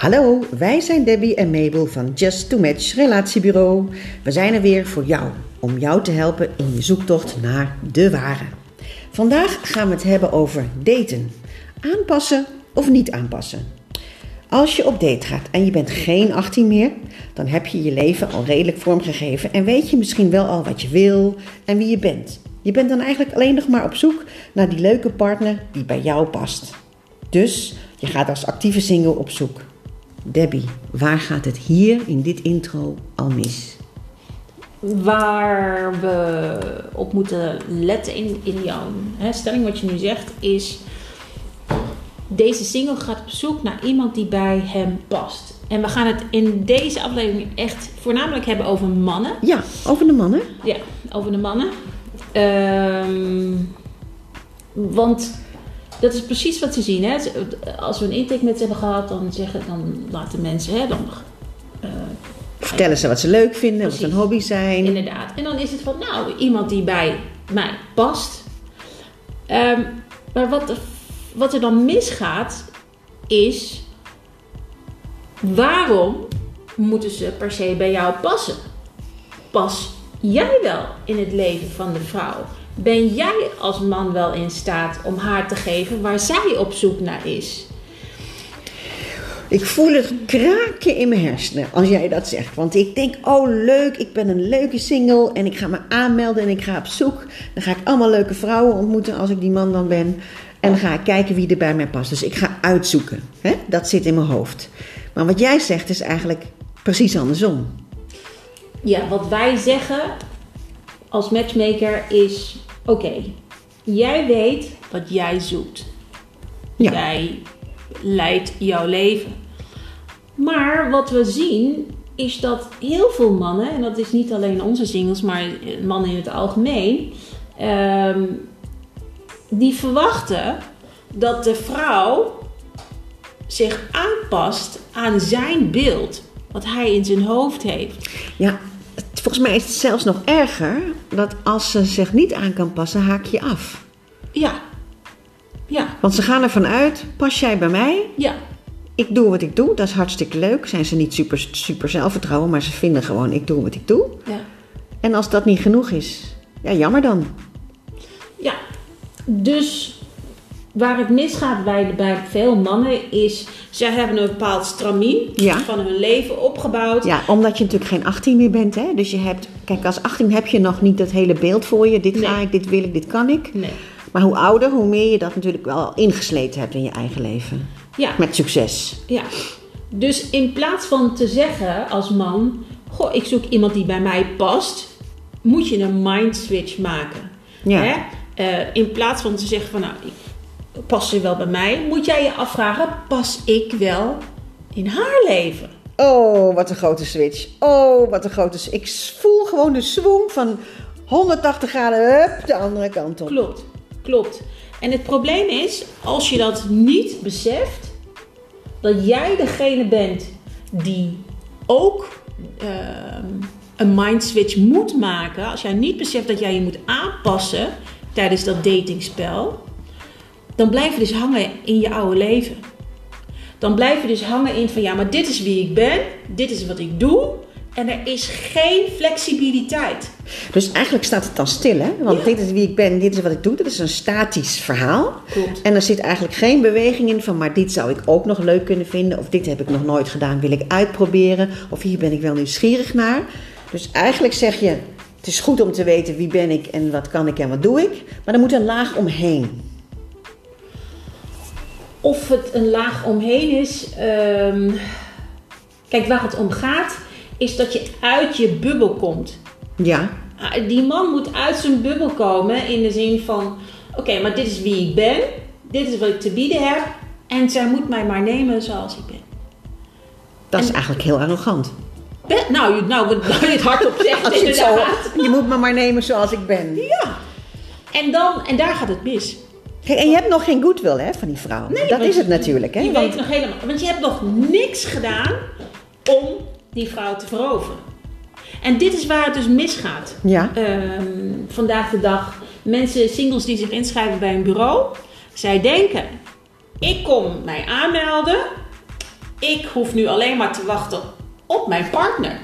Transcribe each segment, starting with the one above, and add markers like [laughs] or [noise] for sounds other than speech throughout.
Hallo, wij zijn Debbie en Mabel van Just to Match Relatiebureau. We zijn er weer voor jou, om jou te helpen in je zoektocht naar de ware. Vandaag gaan we het hebben over daten. Aanpassen of niet aanpassen. Als je op date gaat en je bent geen 18 meer, dan heb je je leven al redelijk vormgegeven en weet je misschien wel al wat je wil en wie je bent. Je bent dan eigenlijk alleen nog maar op zoek naar die leuke partner die bij jou past. Dus je gaat als actieve single op zoek. Debbie, waar gaat het hier in dit intro al mis? Waar we op moeten letten in, in jouw hè, stelling, wat je nu zegt, is... Deze single gaat op zoek naar iemand die bij hem past. En we gaan het in deze aflevering echt voornamelijk hebben over mannen. Ja, over de mannen. Ja, over de mannen. Ehm, want dat is precies wat ze zien. Hè? Als we een intake met ze hebben gehad, dan, zeggen, dan laten mensen... Hè, dan, eh, Vertellen ze wat ze leuk vinden, Precies. wat hun hobby's zijn. Inderdaad. En dan is het van, nou, iemand die bij mij past. Ehm, maar wat er, wat er dan misgaat, is... Waarom moeten ze per se bij jou passen? Pas jij wel in het leven van de vrouw? Ben jij als man wel in staat om haar te geven waar zij op zoek naar is? Ik voel het kraken in mijn hersenen als jij dat zegt. Want ik denk, oh leuk, ik ben een leuke single en ik ga me aanmelden en ik ga op zoek. Dan ga ik allemaal leuke vrouwen ontmoeten als ik die man dan ben. En dan ga ik kijken wie er bij mij past. Dus ik ga uitzoeken. Hè? Dat zit in mijn hoofd. Maar wat jij zegt is eigenlijk precies andersom. Ja, wat wij zeggen als matchmaker is: oké, jij weet wat jij zoekt. Ja. Jij leidt jouw leven. Maar wat we zien is dat heel veel mannen, en dat is niet alleen onze singles, maar mannen in het algemeen, ehm, die verwachten dat de vrouw zich aanpast aan zijn beeld, wat hij in zijn hoofd heeft. Ja, volgens mij is het zelfs nog erger dat als ze zich niet aan kan passen, haak je af. Ja. Ja. Want ze gaan ervan uit, pas jij bij mij, Ja. ik doe wat ik doe, dat is hartstikke leuk. Zijn ze niet super, super zelfvertrouwen, maar ze vinden gewoon, ik doe wat ik doe. Ja. En als dat niet genoeg is, ja, jammer dan. Ja, dus waar het misgaat bij, bij veel mannen is, zij hebben een bepaald stramien Ja. van hun leven opgebouwd. Ja, omdat je natuurlijk geen 18 meer bent, hè. Dus je hebt, kijk, als 18 heb je nog niet dat hele beeld voor je. Dit ga ik, dit wil ik, dit kan ik. Nee. Maar hoe ouder, hoe meer je dat natuurlijk wel ingesleten hebt in je eigen leven. Ja, Met succes. ja. Dus in plaats van te zeggen als man, goh, ik zoek iemand die bij mij past, moet je een mind switch maken. Ja. Hè? Eh, in plaats van te zeggen van, nou, ik, past ze wel bij mij, moet jij je afvragen, pas ik wel in haar leven? Oh, wat een grote switch. Oh, wat een grote switch. Ik voel gewoon de swing van 180 graden, hup, de andere kant op. Klopt, klopt. En het probleem is, als je dat niet beseft, dat jij degene bent die ook ehm, een mind switch moet maken. Als jij niet beseft dat jij je moet aanpassen tijdens dat datingspel, dan blijf je dus hangen in je oude leven. Dan blijf je dus hangen in van ja, maar dit is wie ik ben, dit is wat ik doe. En er is geen flexibiliteit. Dus eigenlijk staat het dan stil, hè? Want Ja. dit is wie ik ben, dit is wat ik doe. Dat is een statisch verhaal. Klopt. En er zit eigenlijk geen beweging in van, maar dit zou ik ook nog leuk kunnen vinden. Of dit heb ik nog nooit gedaan, wil ik uitproberen. Of hier ben ik wel nieuwsgierig naar. Dus eigenlijk zeg je, het is goed om te weten wie ben ik en wat kan ik en wat doe ik. Maar er moet een laag omheen. Of het een laag omheen is. ehm, kijk, waar het om gaat, is dat je uit je bubbel komt. Ja, Ah, Die man moet uit zijn bubbel komen in de zin van: oké, maar dit is wie ik ben, dit is wat ik te bieden heb, en zij moet mij maar nemen zoals ik ben. dat is En- eigenlijk heel arrogant. Be- nou, je- nou, nou je het hardop zegt, [laughs] Als je het zo, je moet me maar nemen zoals ik ben. Ja. En, dan, en daar gaat het mis. Kijk, en je hebt nog geen goodwill hè, van die vrouw. dat want is het natuurlijk. Hè? Je Want- weet nog helemaal. Want je hebt nog niks gedaan om die vrouw te veroveren. En dit is waar het dus misgaat. Ja. Ehm, vandaag de dag. Mensen, singles die zich inschrijven bij een bureau. Zij denken, ik kom mij aanmelden. ik hoef nu alleen maar te wachten op mijn partner.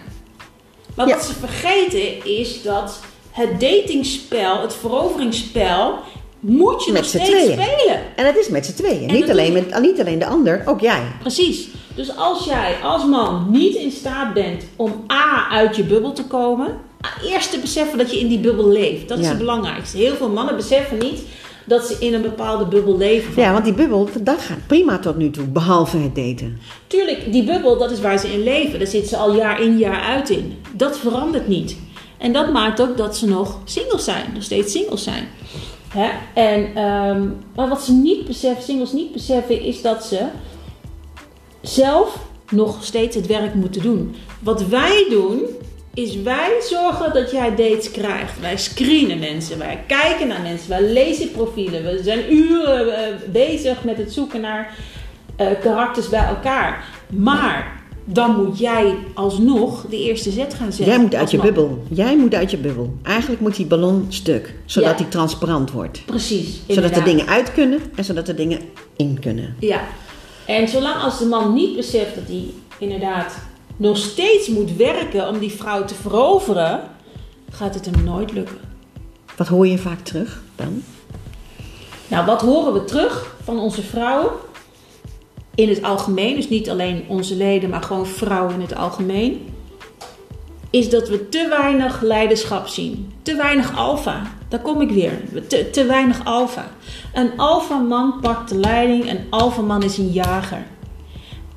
Maar Ja. wat ze vergeten is dat het datingspel, het veroveringsspel, moet je Met nog steeds tweeën. spelen. En dat is met z'n tweeën. En Niet alleen, met, niet alleen de ander, ook jij. Precies. Dus als jij als man niet in staat bent om A uit je bubbel te komen, eerst te beseffen dat je in die bubbel leeft. Dat is het belangrijkste. Heel veel mannen beseffen niet dat ze in een bepaalde bubbel leven. Ja, want die bubbel, dat gaat prima tot nu toe, behalve het daten. Tuurlijk, die bubbel, dat is waar ze in leven. Daar zitten ze al jaar in, jaar uit in. Dat verandert niet. En dat maakt ook dat ze nog singles zijn. Nog steeds singles zijn. Hè? En, ehm, maar wat ze niet beseffen, singles niet beseffen, is dat ze zelf nog steeds het werk moeten doen. Wat wij doen, is wij zorgen dat jij dates krijgt. Wij screenen mensen, wij kijken naar mensen, wij lezen profielen. We zijn uren eh, bezig met het zoeken naar eh, karakters bij elkaar. Maar dan moet jij alsnog de eerste zet gaan zetten. Jij moet uit je bubbel. Jij moet uit je bubbel. Eigenlijk moet die ballon stuk, zodat Ja. die transparant wordt. Precies. Zodat er dingen uit kunnen en zodat er dingen in kunnen. Ja. En zolang als de man niet beseft dat hij inderdaad nog steeds moet werken om die vrouw te veroveren, gaat het hem nooit lukken. Wat hoor je vaak terug dan? Nou, wat horen we terug van onze vrouwen? In het algemeen, dus niet alleen onze leden, maar gewoon vrouwen in het algemeen. Is dat we te weinig leiderschap zien. Te weinig alfa. Daar kom ik weer. Te, te weinig alfa. Een alfa man pakt de leiding. Een alfa man is een jager.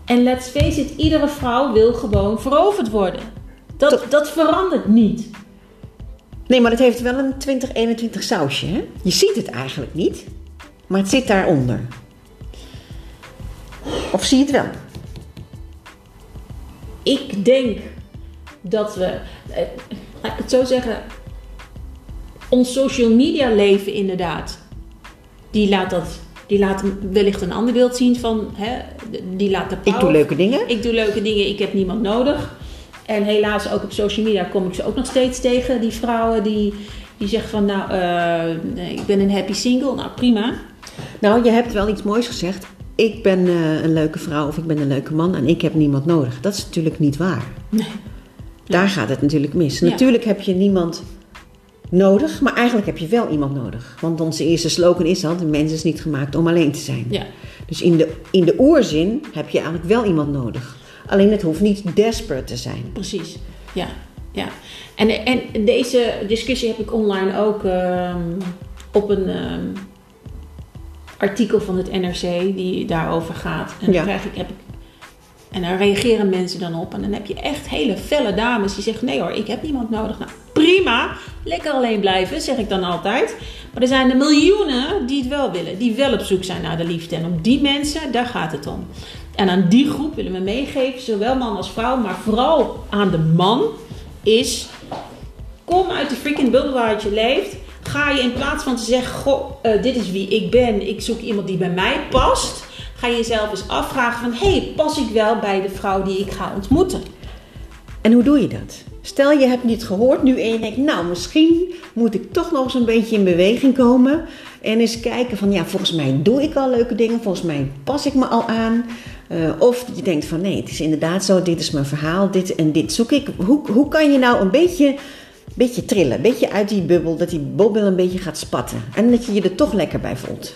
En let's face it, iedere vrouw wil gewoon veroverd worden. Dat, dat verandert niet. Nee, maar het heeft wel een 2021 sausje, hè? Je ziet het eigenlijk niet, maar het zit daaronder. Of zie je het wel? ik denk dat we, eh, laat ik het zo zeggen, ons social media leven inderdaad, die laat dat, die laat wellicht een ander beeld zien van, hè, die laat de Ik doe leuke dingen. ik doe leuke dingen, ik heb niemand nodig. En helaas ook op social media kom ik ze ook nog steeds tegen, die vrouwen die, die zeggen van, nou, eh, ik ben een happy single, nou prima. Nou, je hebt wel iets moois gezegd. Ik ben eh, een leuke vrouw of ik ben een leuke man en ik heb niemand nodig. Dat is natuurlijk niet waar. Nee. Daar gaat het natuurlijk mis. Ja. Natuurlijk heb je niemand nodig, maar eigenlijk heb je wel iemand nodig. Want onze eerste slogan is al, de mens is niet gemaakt om alleen te zijn. Ja. Dus in de, in de oerzin heb je eigenlijk wel iemand nodig. Alleen het hoeft niet desperate te zijn. Precies, ja. ja. En, en deze discussie heb ik online ook ehm, op een ehm, artikel van het NRC die daarover gaat. En, Ja. dan krijg ik, heb ik, en daar reageren mensen dan op. En dan heb je echt hele felle dames die zeggen: Nee hoor, ik heb niemand nodig. Nou, prima, lekker alleen blijven, zeg ik dan altijd. Maar er zijn er miljoenen die het wel willen, die wel op zoek zijn naar de liefde. En om die mensen, daar gaat het om. En aan die groep willen we meegeven, zowel man als vrouw, maar vooral aan de man, is kom uit de freaking bubbel waaruit je leeft. Ga je in plaats van te zeggen, goh, eh, dit is wie ik ben, ik zoek iemand die bij mij past. Ga je jezelf eens afvragen van, hey, pas ik wel bij de vrouw die ik ga ontmoeten? En hoe doe je dat? Stel je hebt niet gehoord nu en je denkt, nou misschien moet ik toch nog eens een beetje in beweging komen. En eens kijken van, ja volgens mij doe ik al leuke dingen, volgens mij pas ik me al aan. Eh, of je denkt van, nee het is inderdaad zo, dit is mijn verhaal, dit en dit zoek ik. Hoe, hoe kan je nou een beetje, beetje trillen, beetje uit die bubbel, dat die bubbel een beetje gaat spatten. En dat je je er toch lekker bij voelt.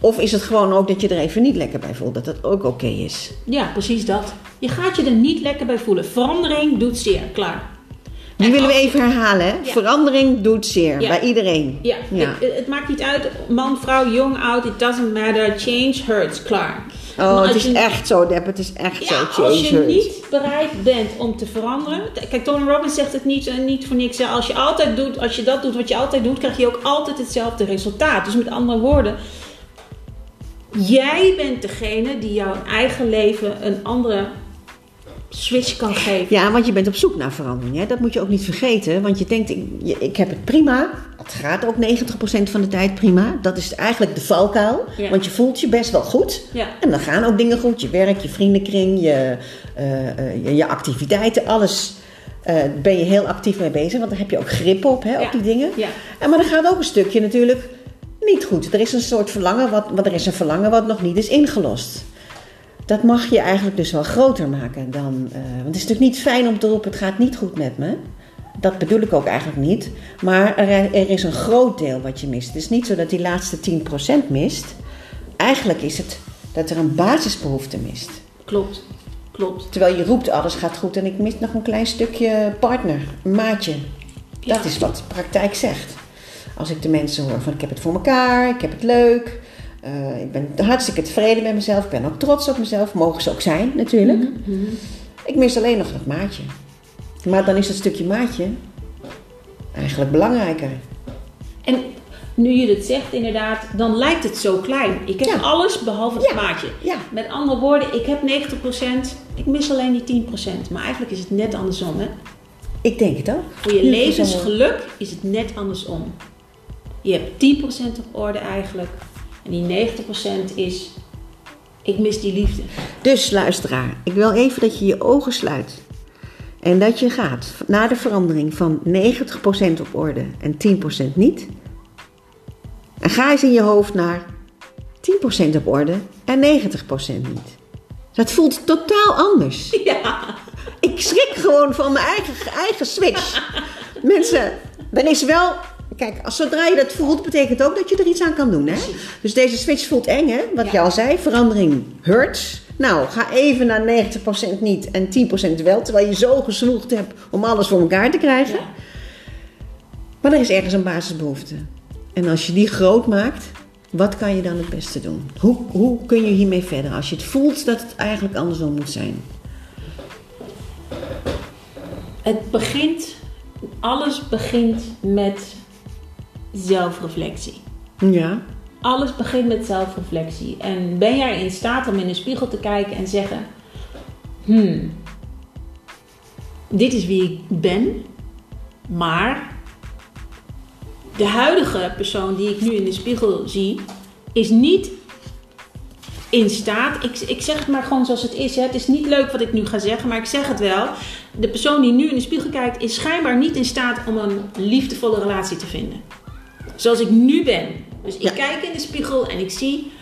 Of is het gewoon ook dat je er even niet lekker bij voelt, dat dat ook oké is. Ja, precies dat. Je gaat je er niet lekker bij voelen. Verandering doet zeer, klaar. Die En willen we even herhalen, hè? Ja. Verandering doet zeer, Ja. bij iedereen. Ja, Ja. Het, het maakt niet uit, man, vrouw, jong, oud, it doesn't matter. Change hurts, klaar. Oh, het is je- echt zo, Deb. Het is echt Ja, zo. als je niet bereid bent om te veranderen. Kijk, Tony Robbins zegt het niet, eh, niet voor niks. Als je, altijd doet, als je dat doet wat je altijd doet, krijg je ook altijd hetzelfde resultaat. Dus met andere woorden, jij bent degene die jouw eigen leven een andere switch kan geven. Ja, want je bent op zoek naar verandering. Hè? Dat moet je ook niet vergeten. Want je denkt, ik heb het prima. Het gaat ook 90% van de tijd prima. Dat is eigenlijk de valkuil. Ja. Want je voelt je best wel goed. Ja. En dan gaan ook dingen goed. Je werk, je vriendenkring, je, eh, eh, je, je activiteiten, alles. eh, ben je heel actief mee bezig. Want daar heb je ook grip op, hè, Ja. op die dingen. Ja. En, maar er gaat ook een stukje natuurlijk niet goed. Er is een soort verlangen wat, wat, er is een verlangen wat nog niet is ingelost. dat mag je eigenlijk dus wel groter maken dan. want het is natuurlijk niet fijn om te roepen: het gaat niet goed met me. Dat bedoel ik ook eigenlijk niet. Maar er, er is een groot deel wat je mist. Het is niet zo dat die laatste 10% mist. Eigenlijk is het dat er een basisbehoefte mist. Klopt, klopt. Terwijl je roept: alles gaat goed en ik mis nog een klein stukje partner, een maatje. Ja. Dat is wat de praktijk zegt. Als ik de mensen hoor van ik heb het voor elkaar, ik heb het leuk, eh, ik ben hartstikke tevreden met mezelf, ik ben ook trots op mezelf, mogen ze ook zijn natuurlijk. Mhm. Ik mis alleen nog dat maatje. Maar dan is dat stukje maatje eigenlijk belangrijker. En nu je het zegt inderdaad, dan lijkt het zo klein. Ik heb Ja. alles behalve het Ja. maatje. Ja, Met andere woorden, ik heb 90%, ik mis alleen die 10%. Maar eigenlijk is het net andersom. Hè? ik denk het ook. Voor je levensgeluk is het net andersom. Je hebt 10% op orde eigenlijk. En die 90% is, ik mis die liefde. Dus luisteraar, ik wil even dat je je ogen sluit. En dat je gaat naar de verandering van 90% op orde en 10% niet. En ga eens in je hoofd naar 10% op orde en 90% niet. Dat voelt totaal anders. [laughs] Ja, Ik schrik gewoon van mijn eigen, eigen switch. [laughs] Mensen, dan is wel. Kijk, als zodra je dat voelt, betekent ook dat je er iets aan kan doen. Hè? Dus deze switch voelt eng, hè? Wat Ja. je al zei, verandering hurts. Nou, ga even naar 90% niet en 10% wel, terwijl je zo gezwoegd hebt om alles voor elkaar te krijgen. ja. Maar er is ergens een basisbehoefte. En als je die groot maakt, wat kan je dan het beste doen? Hoe, hoe kun je hiermee verder als je het voelt dat het eigenlijk andersom moet zijn? Het begint, alles begint met zelfreflectie. Ja, Alles begint met zelfreflectie. En ben jij in staat om in de spiegel te kijken en zeggen: Hmm, dit is wie ik ben, maar de huidige persoon die ik nu in de spiegel zie, is niet in staat. Ik, ik zeg het maar gewoon zoals het is. Hè. Het is niet leuk wat ik nu ga zeggen, maar ik zeg het wel. De persoon die nu in de spiegel kijkt, is schijnbaar niet in staat om een liefdevolle relatie te vinden. Zoals ik nu ben. Dus ik Ja. kijk in de spiegel en ik zie,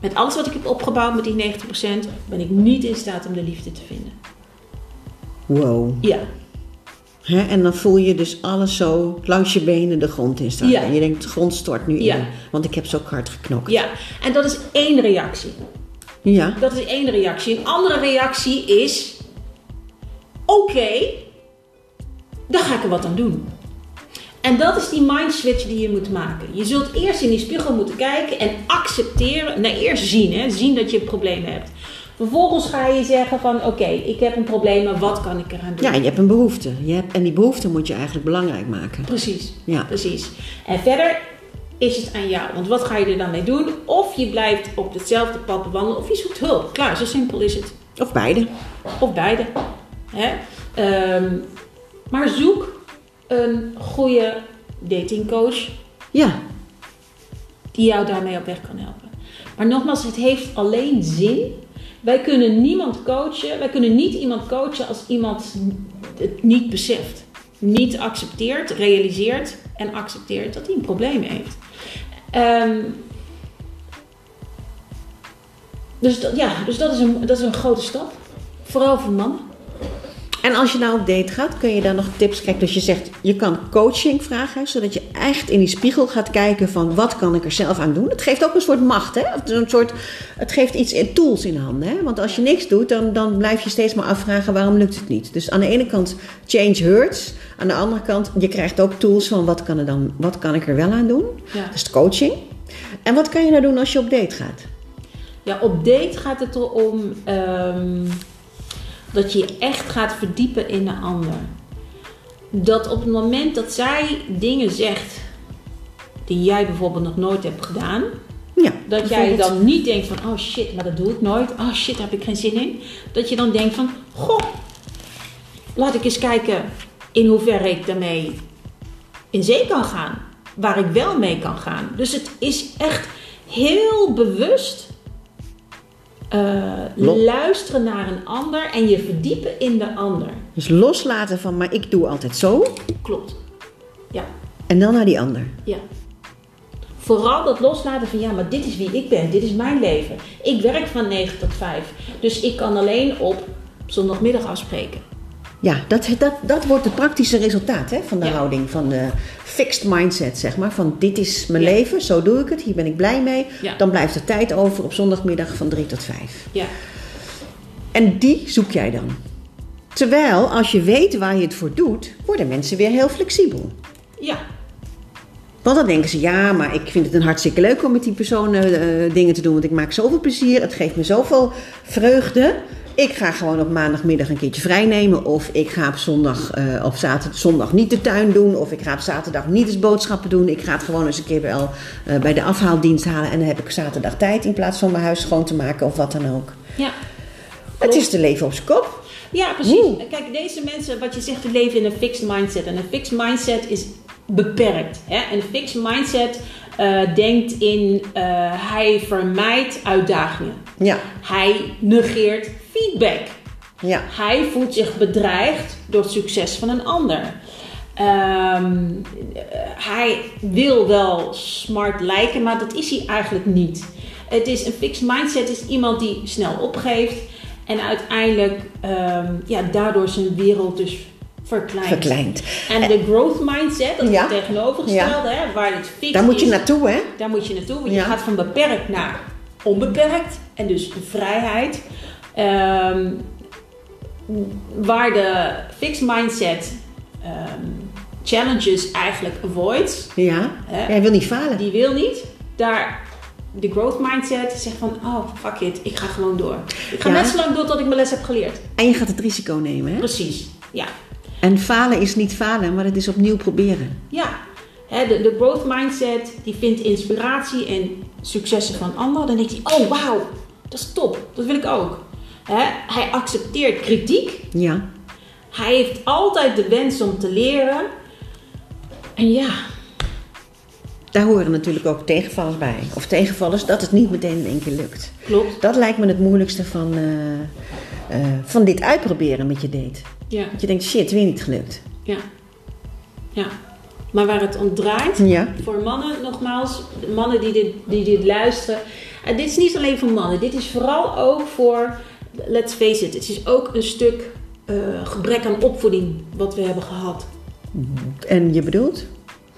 met alles wat ik heb opgebouwd met die 90%, ben ik niet in staat om de liefde te vinden. wow. Ja, Hè, en dan voel je dus alles zo langs je benen de grond instorten. Ja. En je denkt, de grond stort nu Ja. in. Want ik heb zo hard geknokt. ja. En dat is één reactie. Ja. Dat is één reactie. Een andere reactie is: oké, dan ga ik er wat aan doen. En dat is die mind switch die je moet maken. Je zult eerst in die spiegel moeten kijken en accepteren. Nee, eerst zien, hè? zien dat je problemen hebt. Vervolgens ga je zeggen van oké, ik heb een probleem, maar wat kan ik eraan doen? Ja, je hebt een behoefte. Je hebt, en die behoefte moet je eigenlijk belangrijk maken. Precies. Ja. Precies. En verder is het aan jou. Want wat ga je er dan mee doen? Of je blijft op hetzelfde pad bewandelen, of je zoekt hulp. Klaar, zo simpel is het. Of beide. Of beide. Hè? Ehm, maar zoek een goede datingcoach Ja. die jou daarmee op weg kan helpen. Maar nogmaals, het heeft alleen zin. Wij kunnen niemand coachen. Wij kunnen niet iemand coachen als iemand het niet beseft. Niet accepteert, realiseert en accepteert dat hij een probleem heeft. Ehm, dus, dat, ja, dus dat, is een, dat is een grote stap. Vooral voor mannen. En als je nou op date gaat, kun je dan nog tips krijgen. Dus je zegt, je kan coaching vragen, zodat je echt in die spiegel gaat kijken van wat kan ik er zelf aan doen. Het geeft ook een soort macht, hè? Een soort, het geeft iets in tools in handen. Hè? Want als je niks doet, dan, dan blijf je steeds maar afvragen waarom lukt het niet. Dus aan de ene kant change hurts. Aan de andere kant, je krijgt ook tools van wat kan, er dan, wat kan ik er wel aan doen. Ja. Dat is de coaching. En wat kan je nou doen als je op date gaat? Ja, op date gaat het erom ehm, dat je je echt gaat verdiepen in de ander. Dat op het moment dat zij dingen zegt die jij bijvoorbeeld nog nooit hebt gedaan, Ja, dat jij dan niet denkt van, oh shit, maar dat doe ik nooit. Oh shit, daar heb ik geen zin in. Dat je dan denkt van, goh, laat ik eens kijken in hoeverre ik daarmee in zee kan gaan. Waar ik wel mee kan gaan. Dus het is echt heel bewust eh, luisteren naar een ander en je verdiepen in de ander. Dus loslaten van, maar ik doe altijd zo. Klopt. Ja, En dan naar die ander. ja. Vooral dat loslaten van ja, maar dit is wie ik ben, dit is mijn leven. Ik werk van 9 tot 5, dus ik kan alleen op zondagmiddag afspreken. Ja, dat, dat, dat wordt het praktische resultaat hè, van de Ja. houding, van de fixed mindset, zeg maar. Van dit is mijn Ja. leven, zo doe ik het, hier ben ik blij mee. Ja. Dan blijft er tijd over op zondagmiddag van 3 tot 5. Ja, En die zoek jij dan. Terwijl, als je weet waar je het voor doet, worden mensen weer heel flexibel. ja, Want dan denken ze, ja, maar ik vind het een hartstikke leuk om met die personen eh, dingen te doen. Want ik maak zoveel plezier, het geeft me zoveel vreugde. Ik ga gewoon op maandagmiddag een keertje vrij nemen. Of ik ga op zondag, eh, op zaterdag, zondag niet de tuin doen. Of ik ga op zaterdag niet eens boodschappen doen. Ik ga het gewoon eens een keer al, eh, bij de afhaaldienst halen. En dan heb ik zaterdag tijd in plaats van mijn huis schoon te maken of wat dan ook. ja. Het is te leven op zijn kop. Ja, precies. Oeh. Kijk, deze mensen, wat je zegt, die leven in een fixed mindset. En een fixed mindset is beperkt. Hè? Een fixed mindset eh, denkt in, hij vermijdt uitdagingen. Ja, Hij negeert feedback. ja. Hij voelt zich bedreigd door het succes van een ander. Ehm, eh, hij wil wel smart lijken, maar dat is hij eigenlijk niet. Het is een fixed mindset is iemand die snel opgeeft en uiteindelijk ehm, ja, daardoor zijn wereld dus verkleint. Verkleind. En de growth mindset, dat is Ja. het tegenovergestelde, hè, waar het fixed Daar moet je is, naartoe, hè? daar moet je naartoe, want Ja. je gaat van beperkt naar onbeperkt en dus vrijheid. Ehm, waar de fixed mindset ehm, challenges eigenlijk avoids, Ja. Hè? Jij wil niet falen. die wil niet. Daar de growth mindset zegt van, oh fuck it, ik ga gewoon door. Ik ga Ja. net zo lang door tot ik mijn les heb geleerd. En je gaat het risico nemen, hè? Precies, ja. En falen is niet falen, maar het is opnieuw proberen. Ja, de, de growth mindset die vindt inspiratie en successen van anderen. Dan denkt hij, oh wauw, dat is top, dat wil ik ook. Hè, hij accepteert kritiek. Ja. Hij heeft altijd de wens om te leren. En ja, Daar horen natuurlijk ook tegenvallers bij. Of tegenvallers dat het niet meteen in één keer lukt. klopt. Dat lijkt me het moeilijkste van, eh, eh, van dit uitproberen met je date. Ja, Dat je denkt, shit, weer niet gelukt. ja, ja. Maar waar het om draait, Ja. voor mannen nogmaals, mannen die dit, die dit luisteren. En dit is niet alleen voor mannen, dit is vooral ook voor, let's face it, het is ook een stuk eh, gebrek aan opvoeding wat we hebben gehad. En je bedoelt?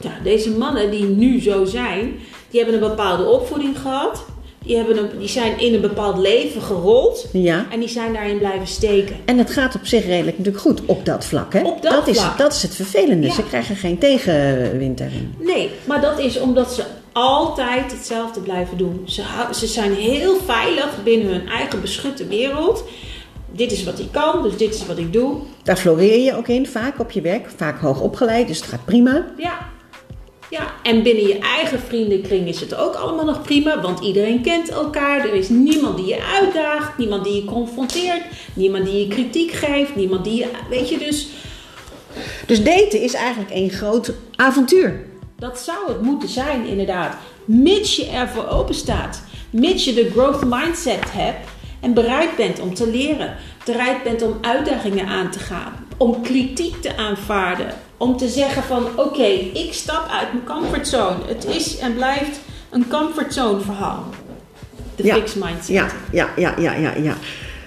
Ja, deze mannen die nu zo zijn, die hebben een bepaalde opvoeding gehad. Die, hebben een, die zijn in een bepaald leven gerold. Ja. En die zijn daarin blijven steken. En het gaat op zich redelijk natuurlijk goed op dat vlak, hè? Op dat is, vlak. dat is het vervelende. Ja. Ze krijgen geen tegenwind daarin. Nee, maar dat is omdat ze altijd hetzelfde blijven doen. Ze, ze zijn heel veilig binnen hun eigen beschutte wereld. Dit is wat ik kan, dus dit is wat ik doe. Daar floreer je ook in, vaak op je werk. Vaak hoog opgeleid, dus het gaat prima. Ja. Ja, en binnen je eigen vriendenkring is het ook allemaal nog prima, want iedereen kent elkaar. Er is niemand die je uitdaagt, niemand die je confronteert, niemand die je kritiek geeft, niemand die je. Weet je, dus Dus daten is eigenlijk één groot avontuur. Dat zou het moeten zijn, inderdaad. Mits je ervoor open staat, mits je de growth mindset hebt en bereid bent om te leren, bereid bent om uitdagingen aan te gaan, om kritiek te aanvaarden, om te zeggen van oké, ik stap uit mijn comfortzone. Het is en blijft een comfortzone verhaal. De Ja. fixed mindset. Ja, ja, ja, ja, ja, ja.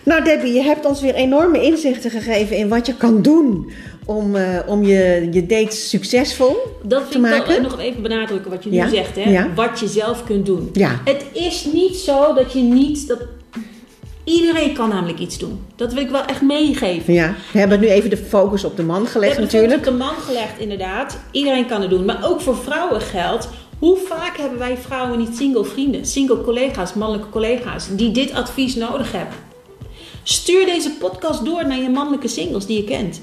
Nou Debbie, je hebt ons weer enorme inzichten gegeven in wat je kan doen om, eh, om je, je date succesvol Dat te vind ik maken. wel nog even benadrukken wat je Ja, nu zegt, hè? ja. Wat je zelf kunt doen. Ja. Het is niet zo dat je niet dat iedereen kan namelijk iets doen. Dat wil ik wel echt meegeven. Ja, we hebben nu even de focus op de man We gelegd natuurlijk. het op de man gelegd, inderdaad. Iedereen kan het doen. Maar ook voor vrouwen geldt. Hoe vaak hebben wij vrouwen niet single vrienden, single collega's, mannelijke collega's, die dit advies nodig hebben? Stuur deze podcast door naar je mannelijke singles die je kent.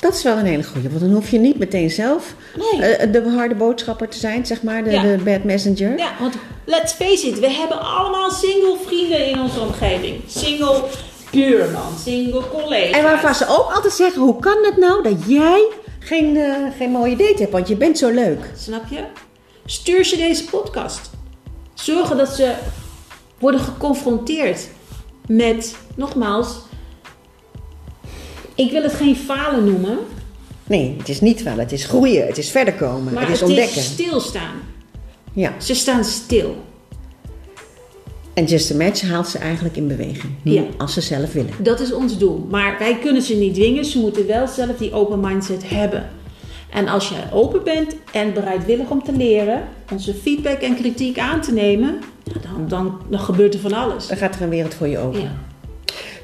Dat is wel een hele goeie, want dan hoef je niet meteen zelf Nee. eh, de harde boodschapper te zijn, zeg maar, de, Ja. de bad messenger. Ja, want let's face it, we hebben allemaal single vrienden in onze omgeving. Single buurman, single collega. En waarvan ze ook altijd zeggen, hoe kan het nou dat jij geen, eh, geen mooie date hebt, want je bent zo leuk. Snap je? Stuur ze deze podcast. Zorgen dat ze worden geconfronteerd met, nogmaals, ik wil het geen falen noemen, Nee, het is niet wel, het is groeien, het is verder komen, maar het is het ontdekken. is stilstaan. Ja. Ze staan stil. En Just a Match haalt ze eigenlijk in beweging. Ja. als ze zelf willen. Dat is ons doel. Maar wij kunnen ze niet dwingen. Ze moeten wel zelf die open mindset hebben. En als je open bent en bereidwillig om te leren, onze feedback en kritiek aan te nemen, ja, dan, dan, dan gebeurt er van alles. Dan gaat er een wereld voor je open. Ja.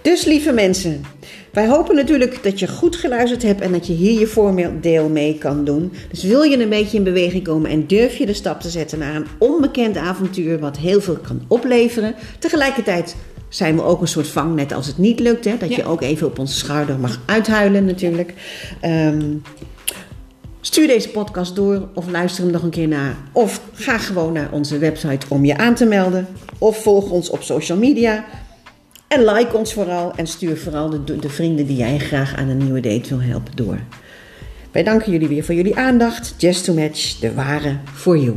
Dus lieve mensen, wij hopen natuurlijk dat je goed geluisterd hebt en dat je hier je voordeel mee kan doen. Dus wil je een beetje in beweging komen en durf je de stap te zetten naar een onbekend avontuur wat heel veel kan opleveren. Tegelijkertijd zijn we ook een soort vangnet als het niet lukt. Hè? Dat Ja. je ook even op onze schouder mag uithuilen natuurlijk. Ehm, Stuur deze podcast door of luister hem nog een keer na. Of ga gewoon naar onze website om je aan te melden. Of volg ons op social media. En like ons vooral en stuur vooral de, de vrienden die jij graag aan een nieuwe date wil helpen door. Wij danken jullie weer voor jullie aandacht. Just to match, de ware for you.